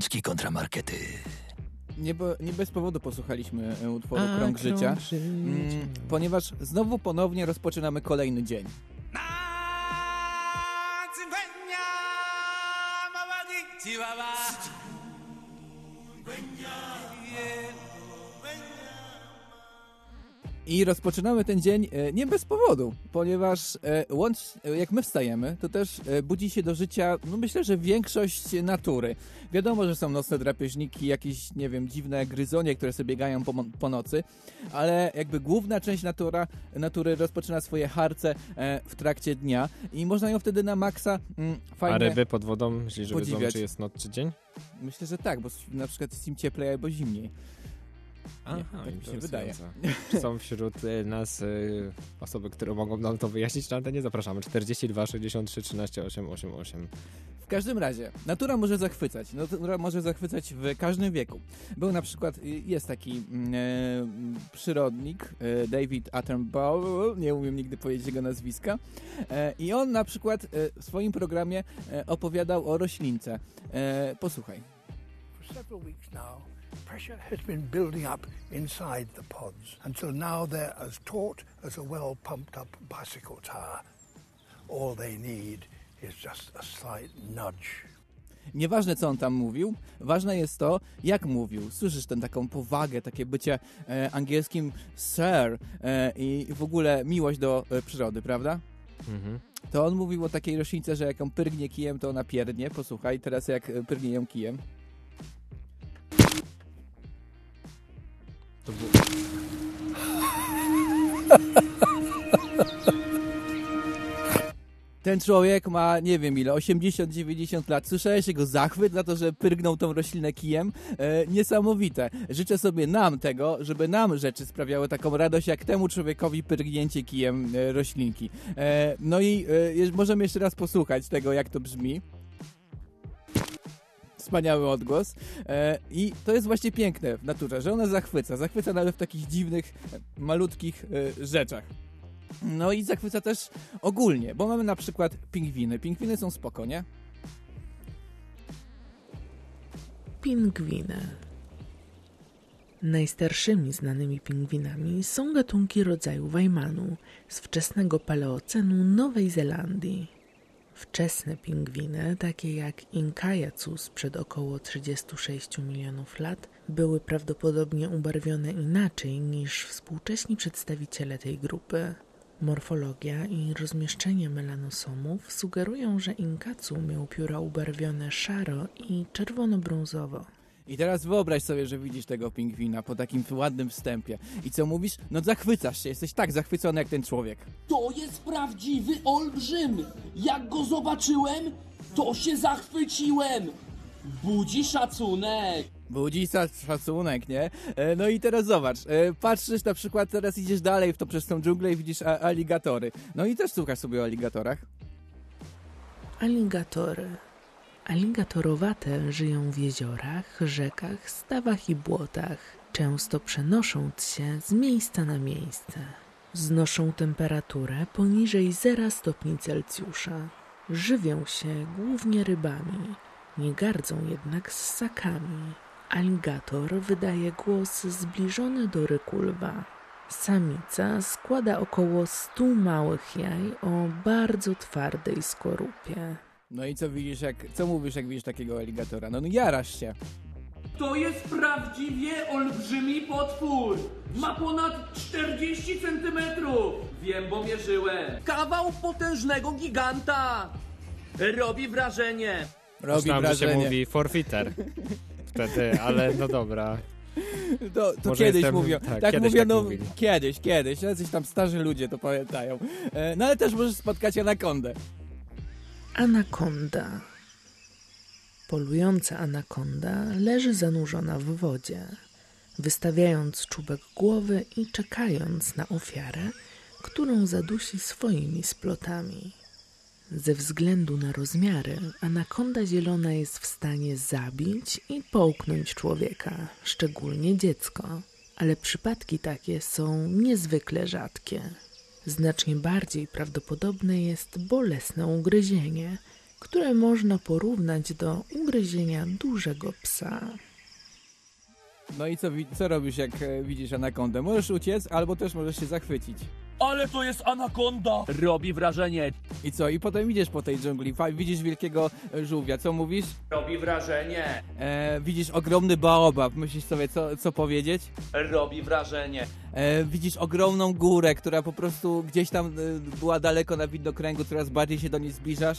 Ryneczki kontramarkety. Nie, bo, nie bez powodu posłuchaliśmy e, utworu A, Krąg Życia, życia. mm, ponieważ znowu ponownie rozpoczynamy kolejny dzień. I rozpoczynamy ten dzień e, nie bez powodu, ponieważ e, łącz, e, jak my wstajemy, to też budzi się do życia, no myślę, że większość natury. Wiadomo, że są nocne drapieżniki, jakieś, nie wiem, dziwne gryzonie, które sobie biegają po, po nocy, ale jakby główna część natura, natury rozpoczyna swoje harce w trakcie dnia i można ją wtedy na maksa mm, fajnie A ryby pod wodą, myślisz, że wiedzą, czy jest noc czy dzień? Myślę, że tak, bo na przykład jest im cieplej albo zimniej. Nie, Aha, tak mi się wydaje. Czy Są wśród y, nas y, osoby, które mogą nam to wyjaśnić na antenie? Zapraszamy. 42 63 13 888. W każdym razie, natura może zachwycać. Natura może zachwycać w każdym wieku. Był na przykład, y, jest taki e, przyrodnik, e, David Attenborough, nie umiem nigdy powiedzieć jego nazwiska, e, i on na przykład e, w swoim programie e, opowiadał o roślince. E, posłuchaj. For several weeks now, pressure has been building up inside the pods until now they're as taut as a well pumped up bicycle tire. All they need is just a slight nudge. Nieważne, co on tam mówił, ważne jest to, jak mówił. Słyszysz tę taką powagę, takie bycie e, angielskim sir e, i w ogóle miłość do e, przyrody, prawda? Mhm. To on mówił o takiej roślince, że jak ją pyrgnie kijem, to ona pierdnie. Posłuchaj, teraz jak e, pyrgnie ją kijem. To było... Ten człowiek ma, nie wiem ile, 80-90 lat. Słyszałeś jego zachwyt za to, że pyrgnął tą roślinę kijem? E, niesamowite. Życzę sobie nam tego, żeby nam rzeczy sprawiały taką radość, jak temu człowiekowi pyrgnięcie kijem e, roślinki. E, no i e, możemy jeszcze raz posłuchać tego, jak to brzmi. Wspaniały odgłos. E, I to jest właśnie piękne w naturze, że ona zachwyca. Zachwyca nawet w takich dziwnych, e, malutkich e, rzeczach. No i zachwyca też ogólnie, bo mamy na przykład pingwiny. Pingwiny są spoko, nie? Pingwiny. Najstarszymi znanymi pingwinami są gatunki rodzaju Weimanu z wczesnego paleocenu Nowej Zelandii. Wczesne pingwiny, takie jak Inkajacus sprzed około 36 milionów lat, były prawdopodobnie ubarwione inaczej niż współcześni przedstawiciele tej grupy. Morfologia i rozmieszczenie melanosomów sugerują, że Inkacu miał pióra ubarwione szaro i czerwono-brązowo. I teraz wyobraź sobie, że widzisz tego pingwina po takim ładnym wstępie. I co mówisz? No zachwycasz się, jesteś tak zachwycony jak ten człowiek. To jest prawdziwy olbrzym! Jak go zobaczyłem, to się zachwyciłem! Budzi szacunek! Budzi szacunek, nie? E, No i teraz zobacz, e, patrzysz na przykład, teraz idziesz dalej w to przez tą dżunglę i widzisz aligatory. No i też słuchasz sobie o aligatorach. Aligatory. Aligatorowate żyją w jeziorach, rzekach, stawach i błotach, często przenosząc się z miejsca na miejsce. Znoszą temperaturę poniżej 0 stopni Celsjusza. Żywią się głównie rybami, nie gardzą jednak ssakami. Aligator wydaje głos zbliżony do ryku lwa. Samica składa około 100 małych jaj o bardzo twardej skorupie. No i co widzisz, jak, co mówisz, jak widzisz takiego aligatora? No, no jarasz się. To jest prawdziwie olbrzymi potwór! Ma ponad 40 centymetrów! Wiem, bo mierzyłem. Kawał potężnego giganta! Robi wrażenie! Robi Myślałem, że się wrażenie. mówi forfeiter wtedy, ale no dobra. To, to Może kiedyś jestem- mówią. tak, Tak, kiedyś mówią, tak no mówili. kiedyś, kiedyś. Jacyś tam starzy ludzie to pamiętają. E, No ale też możesz spotkać anakondę. Anakonda. Polująca anakonda leży zanurzona w wodzie, wystawiając czubek głowy i czekając na ofiarę, którą zadusi swoimi splotami. Ze względu na rozmiary, anakonda zielona jest w stanie zabić i połknąć człowieka, szczególnie dziecko, ale przypadki takie są niezwykle rzadkie. Znacznie bardziej prawdopodobne jest bolesne ugryzienie, które można porównać do ugryzienia dużego psa. No i co, co robisz, jak e, widzisz anakondę? Możesz uciec, albo też możesz się zachwycić. Ale to jest anakonda! Robi wrażenie! I co? I potem idziesz po tej dżungli, fa- widzisz wielkiego e, żółwia. Co mówisz? Robi wrażenie! E, widzisz ogromny baobab. Myślisz sobie, co, co powiedzieć? Robi wrażenie! E, widzisz ogromną górę, która po prostu gdzieś tam e, była daleko na widnokręgu, coraz bardziej się do niej zbliżasz.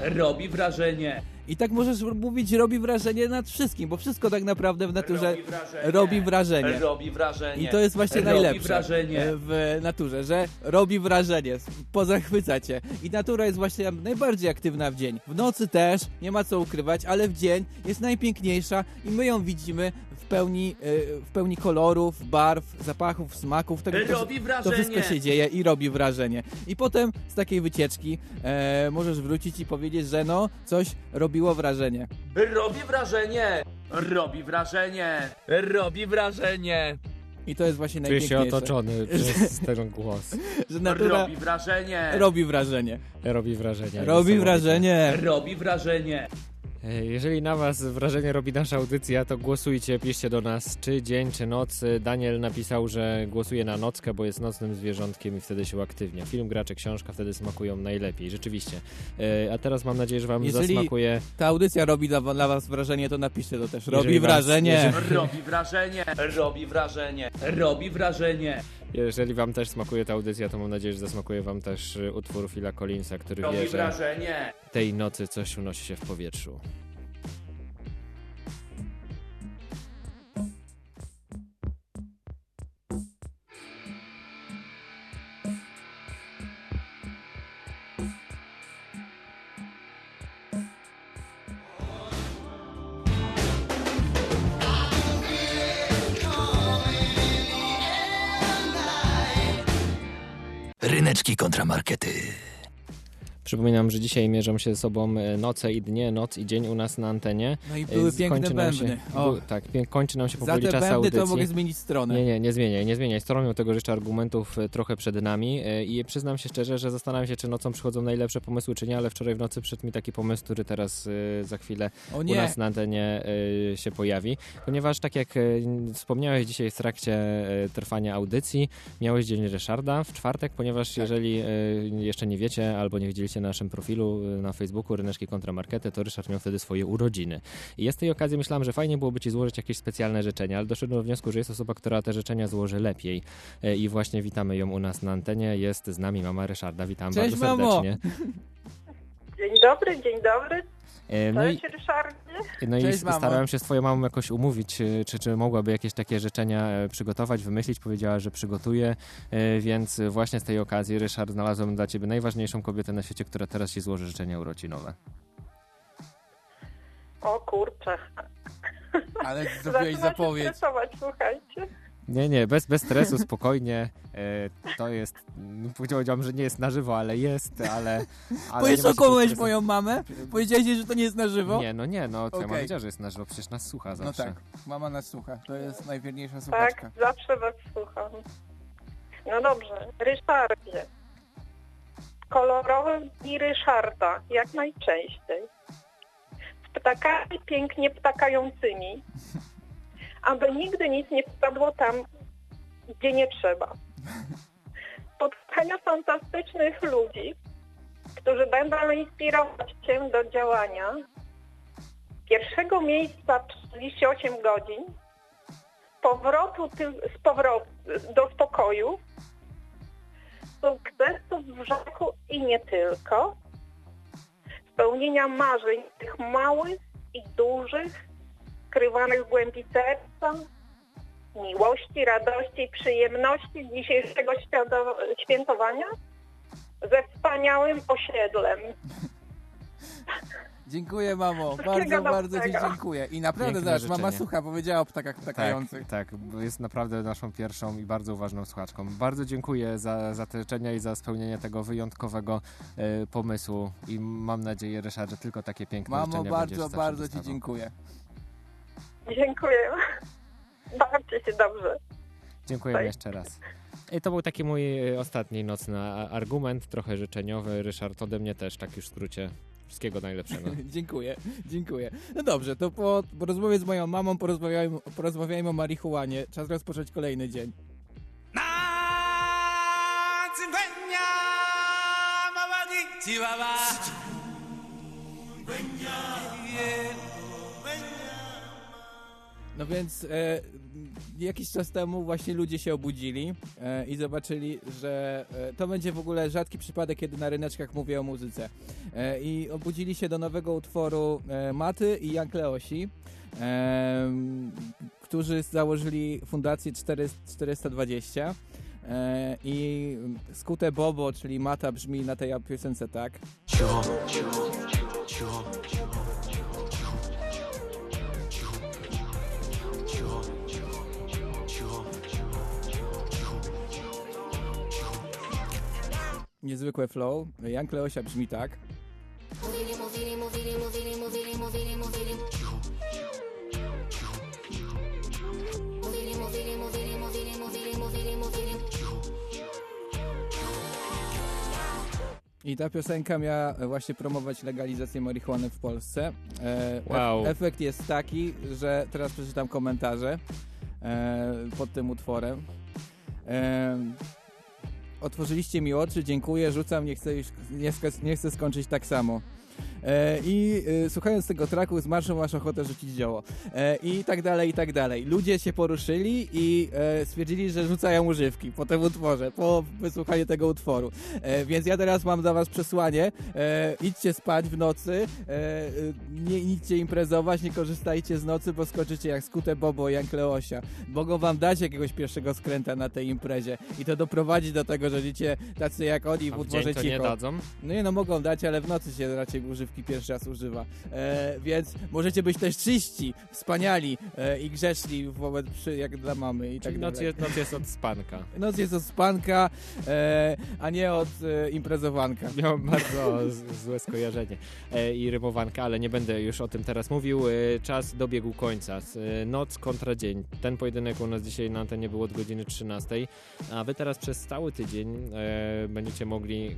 Robi wrażenie! I tak możesz mówić, robi wrażenie nad wszystkim, bo wszystko tak naprawdę w naturze Robi wrażenie. robi wrażenie. Robi wrażenie. I to jest właśnie Robi najlepsze wrażenie. e, w naturze, że robi wrażenie, pozachwyca cię. I natura jest właśnie najbardziej aktywna w dzień. W nocy też, nie ma co ukrywać, ale w dzień jest najpiękniejsza i my ją widzimy pełni, e, w pełni kolorów, barw, zapachów, smaków. Tego, to, Robi to wrażenie. wszystko się dzieje i robi wrażenie. I potem z takiej wycieczki e, możesz wrócić i powiedzieć, że no, coś robiło wrażenie. Robi wrażenie! Robi wrażenie! Robi wrażenie! I to jest właśnie Czuję się najpiękniejsze. otoczony przez ten głos. że natura Robi wrażenie! robi wrażenie. Robi wrażenie. Robi wrażenie. Robi wrażenie! E, Jeżeli na Was wrażenie robi nasza audycja, to głosujcie, piszcie do nas, czy dzień, czy noc. Daniel napisał, że głosuje na nockę, bo jest nocnym zwierzątkiem i wtedy się uaktywnia. Film, gracze, książka wtedy smakują najlepiej, rzeczywiście. E, A teraz mam nadzieję, że Wam Jeżeli zasmakuje. ta audycja robi dla, dla was wrażenie, to napiszcie to też. Robi Jeżeli was- wrażenie. jeżeli- Robi wrażenie! Robi wrażenie! Robi wrażenie! Jeżeli Wam też smakuje ta audycja, to mam nadzieję, że zasmakuje Wam też y, utwór Phila Collinsa, który Robi wie, że wrażenie! tej nocy coś unosi się w powietrzu. Ryneczki kontramarkety. Przypominam, że dzisiaj mierzą się ze sobą e, noce i dnie, noc i dzień u nas na antenie. No i E, były piękne kończy nam się- bębny. O. bu- tak, kończy nam się Za powoli te czas audycji. to mogę zmienić stronę. Nie, nie, nie zmieniaj, nie zmieniaj stroną, tego że jeszcze argumentów e, trochę przed nami i przyznam się szczerze, że zastanawiam się, czy nocą przychodzą najlepsze pomysły, czy nie, ale wczoraj w nocy przyszedł mi taki pomysł, który teraz za chwilę u nas na antenie się pojawi, ponieważ tak jak wspomniałeś dzisiaj w trakcie trwania audycji, miałeś Dzień Ryszarda w czwartek, ponieważ jeżeli e, jeszcze nie wiecie albo nie widzieliście na naszym profilu e, na Facebooku Ryneczki Kontramarkety, to Ryszard miał wtedy swoje urodziny. I ja z tej okazji myślałem, że fajnie byłoby ci złożyć jakieś specjalne życzenia, ale doszedłem do wniosku, że jest osoba, która te życzenia złoży lepiej. E, I właśnie witamy ją u nas na antenie. Jest z nami mama Ryszarda. Witam Cześć, bardzo mamo. serdecznie. Dzień dobry, dzień dobry. E, No i, Cześć Ryszardzie. no i Cześć, mamo. starałem się z twoją mamą jakoś umówić, e, czy, czy mogłaby jakieś takie życzenia e, przygotować, wymyślić. Powiedziała, że przygotuje, więc właśnie z tej okazji, Ryszard, znalazłem dla ciebie najważniejszą kobietę na świecie, która teraz ci złoży życzenia urodzinowe. O kurczę. Ale zrobiłeś Zaczyna zapowiedź. się stresować, słuchajcie. Nie, nie, bez, bez stresu, spokojnie. E, to jest, no, powiedziałam, że nie jest na żywo, ale jest, ale... ale stresu. moją mamę? Powiedziałeś że to nie jest na żywo? Nie, no nie, no twoja mama Okej. wiedziała, że jest na żywo, przecież nas słucha No zawsze. tak, mama nas słucha. To jest najwierniejsza Tak, słuchaczka. zawsze was słucham. No dobrze, Ryszardzie. Kolorowe dni Ryszarda, jak najczęściej. Z ptakami pięknie ptakającymi, aby nigdy nic nie wpadło tam, gdzie nie trzeba. Spotkania fantastycznych ludzi, którzy będą inspirować Cię do działania. Pierwszego miejsca 48 godzin, powrotu z powrotu do spokoju, sukcesów w rzeku i nie tylko, spełnienia marzeń tych małych i dużych, skrywanych w głębi serca, miłości, radości i przyjemności dzisiejszego świado- świętowania ze wspaniałym osiedlem. Dziękuję, mamo. Bardzo, bardzo ci dziękuję. I naprawdę, Piękne zobacz, mama słucha, powiedziała o ptakach ptakających. Tak, tak, bo jest naprawdę naszą pierwszą i bardzo ważną słuchaczką. Bardzo dziękuję za, za te życzenia i za spełnienie tego wyjątkowego e, pomysłu i mam nadzieję, Ryszard, że tylko takie piękne Mamo, życzenia bardzo, będziesz zawsze bardzo ci dziękuję. Dziękuję. Bawcie się dobrze. Dziękujemy Tak. jeszcze raz. I to był taki mój e, ostatni nocny argument, trochę życzeniowy. Ryszard, ode mnie też, tak już w skrócie. Wszystkiego najlepszego. dziękuję, dziękuję. No dobrze, to po, po rozmowie z moją mamą porozmawiajmy, porozmawiajmy o marihuanie. Czas rozpocząć kolejny dzień. No więc e, jakiś czas temu właśnie ludzie się obudzili e, i zobaczyli, że e, to będzie w ogóle rzadki przypadek, kiedy na ryneczkach mówię o muzyce. E, I obudzili się do nowego utworu e, Maty i Jan Kleosi, e, którzy założyli fundację 4, 420. E, I skute Bobo, czyli Mata brzmi na tej piosence tak. Cicho, cicho, cicho, Niezwykłe flow. Jan Kleosia brzmi tak. Mówili, mówili, mówili, mówili, mówili, mówili, mówili. Mówili, mówili, mówili, mówili, mówili, mówili, mówili. I ta piosenka miała właśnie promować legalizację marihuany w Polsce. E, Wow. ef- efekt jest taki, że teraz przeczytam komentarze e, pod tym utworem. E, otworzyliście mi oczy, dziękuję, rzucam, nie chcę, już, nie, nie chcę skończyć tak samo. E, I e, słuchając tego traku z marszu masz ochotę rzucić dzieło. E, I tak dalej, i tak dalej. Ludzie się poruszyli i e, stwierdzili, że rzucają używki po tym utworze, po wysłuchaniu tego utworu. E, więc ja teraz mam dla was przesłanie. E, idźcie spać w nocy, nie idźcie imprezować, nie korzystajcie z nocy, bo skoczycie jak skute Bobo i Jan Kleosia. Mogą wam dać jakiegoś pierwszego skręta na tej imprezie i to doprowadzi do tego, że będziecie tacy jak oni w A w utworze cicho. nie dadzą? No nie no, mogą dać, ale w nocy się raczej używki używki pierwszy raz używa. E, więc możecie być też czyści, wspaniali e, i grzeczni wobec jak dla mamy i tak noc dalej. jest, noc jest od spanka. Noc jest od spanka, e, a nie od e, imprezowanka. Miałem bardzo złe skojarzenie e, i rymowanka, ale nie będę już o tym teraz mówił. E, czas dobiegł końca. Noc kontra dzień. Ten pojedynek u nas dzisiaj na antenie był od godziny 13, a wy teraz przez cały tydzień będziecie mogli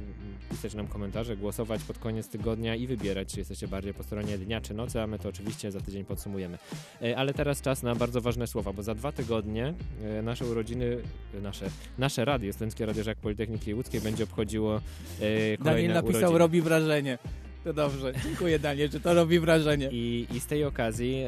pisać nam komentarze, głosować pod koniec tygodnia i wybierać, czy jesteście bardziej po stronie dnia czy nocy, a my to oczywiście za tydzień podsumujemy. E, ale teraz czas na bardzo ważne słowa, bo za dwa tygodnie e, nasze urodziny, e, nasze, nasze radio, Studenckie Radio Żak Politechniki Łódzkiej będzie obchodziło kolejne Daniel napisał, urodziny. robi wrażenie. To dobrze, dziękuję Daniel, że to robi wrażenie. I, I z tej okazji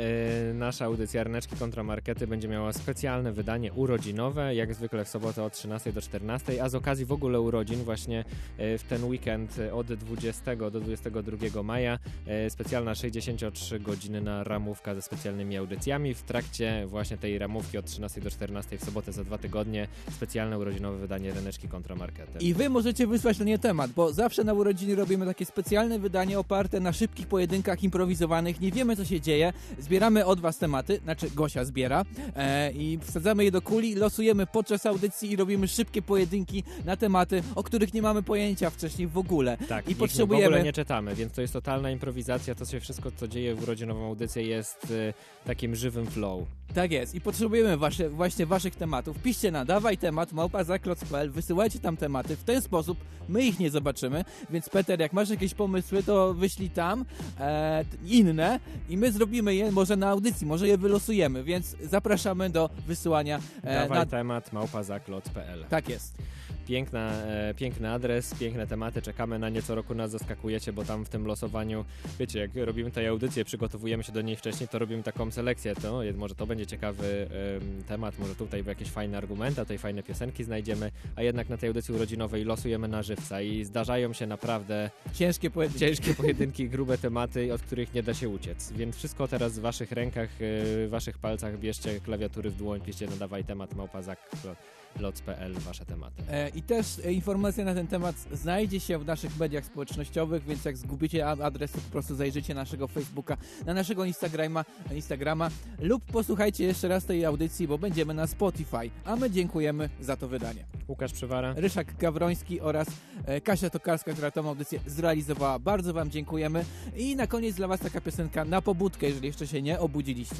e, nasza audycja Ryneczki kontra Markety będzie miała specjalne wydanie urodzinowe, jak zwykle w sobotę od 13 do 14, a z okazji w ogóle urodzin właśnie e, w ten weekend od 20 do 22 maja e, specjalna 63 godziny na ramówka ze specjalnymi audycjami. W trakcie właśnie tej ramówki od 13 do 14 w sobotę za dwa tygodnie specjalne urodzinowe wydanie Ryneczki kontra Markety. I wy możecie wysłać na nie temat, bo zawsze na urodziny robimy takie specjalne wydanie oparte na szybkich pojedynkach improwizowanych. Nie wiemy, co się dzieje. Zbieramy od was tematy, znaczy Gosia zbiera e, i wsadzamy je do kuli, losujemy podczas audycji i robimy szybkie pojedynki na tematy, o których nie mamy pojęcia wcześniej w ogóle. Tak, I ich w potrzebujemy... ogóle nie czytamy, więc to jest totalna improwizacja. To się wszystko, co dzieje w urodzinową audycję jest y, takim żywym flow. Tak jest i potrzebujemy wasze, właśnie waszych tematów. Piszcie na dawaj temat małpazaklot.pl, wysyłajcie tam tematy. W ten sposób my ich nie zobaczymy, więc Peter, jak masz jakieś pomysły, to wyślij tam e, inne i my zrobimy je może na audycji, może je wylosujemy, więc zapraszamy do wysyłania e, Dawaj na... temat małpazaklot.pl Tak jest. Piękna, e, piękny adres, piękne tematy, czekamy na nie, co roku nas zaskakujecie, bo tam w tym losowaniu, wiecie, jak robimy tę audycję, przygotowujemy się do niej wcześniej, to robimy taką selekcję, to może to będzie ciekawy em, temat, może tutaj jakieś fajne argumenty, tutaj fajne piosenki znajdziemy, a jednak na tej audycji urodzinowej losujemy na żywca i zdarzają się naprawdę ciężkie pojedynki, ciężkie pojedynki grube tematy, od których nie da się uciec, więc wszystko teraz w waszych rękach, e, w waszych palcach, bierzcie klawiatury w dłoń, piszcie nadawaj temat małpazak loc.pl wasze tematy. E, I też informacja na ten temat znajdzie się w naszych mediach społecznościowych, więc jak zgubicie adres, to po prostu zajrzyjcie na naszego Facebooka, na naszego Instagrama, Instagrama lub posłuchajcie jeszcze raz tej audycji, bo będziemy na Spotify, a my dziękujemy za to wydanie. Łukasz Przywara. Ryszak Gawroński oraz e, Kasia Tokarska, która tą audycję zrealizowała. Bardzo wam dziękujemy i na koniec dla was taka piosenka na pobudkę, jeżeli jeszcze się nie obudziliście.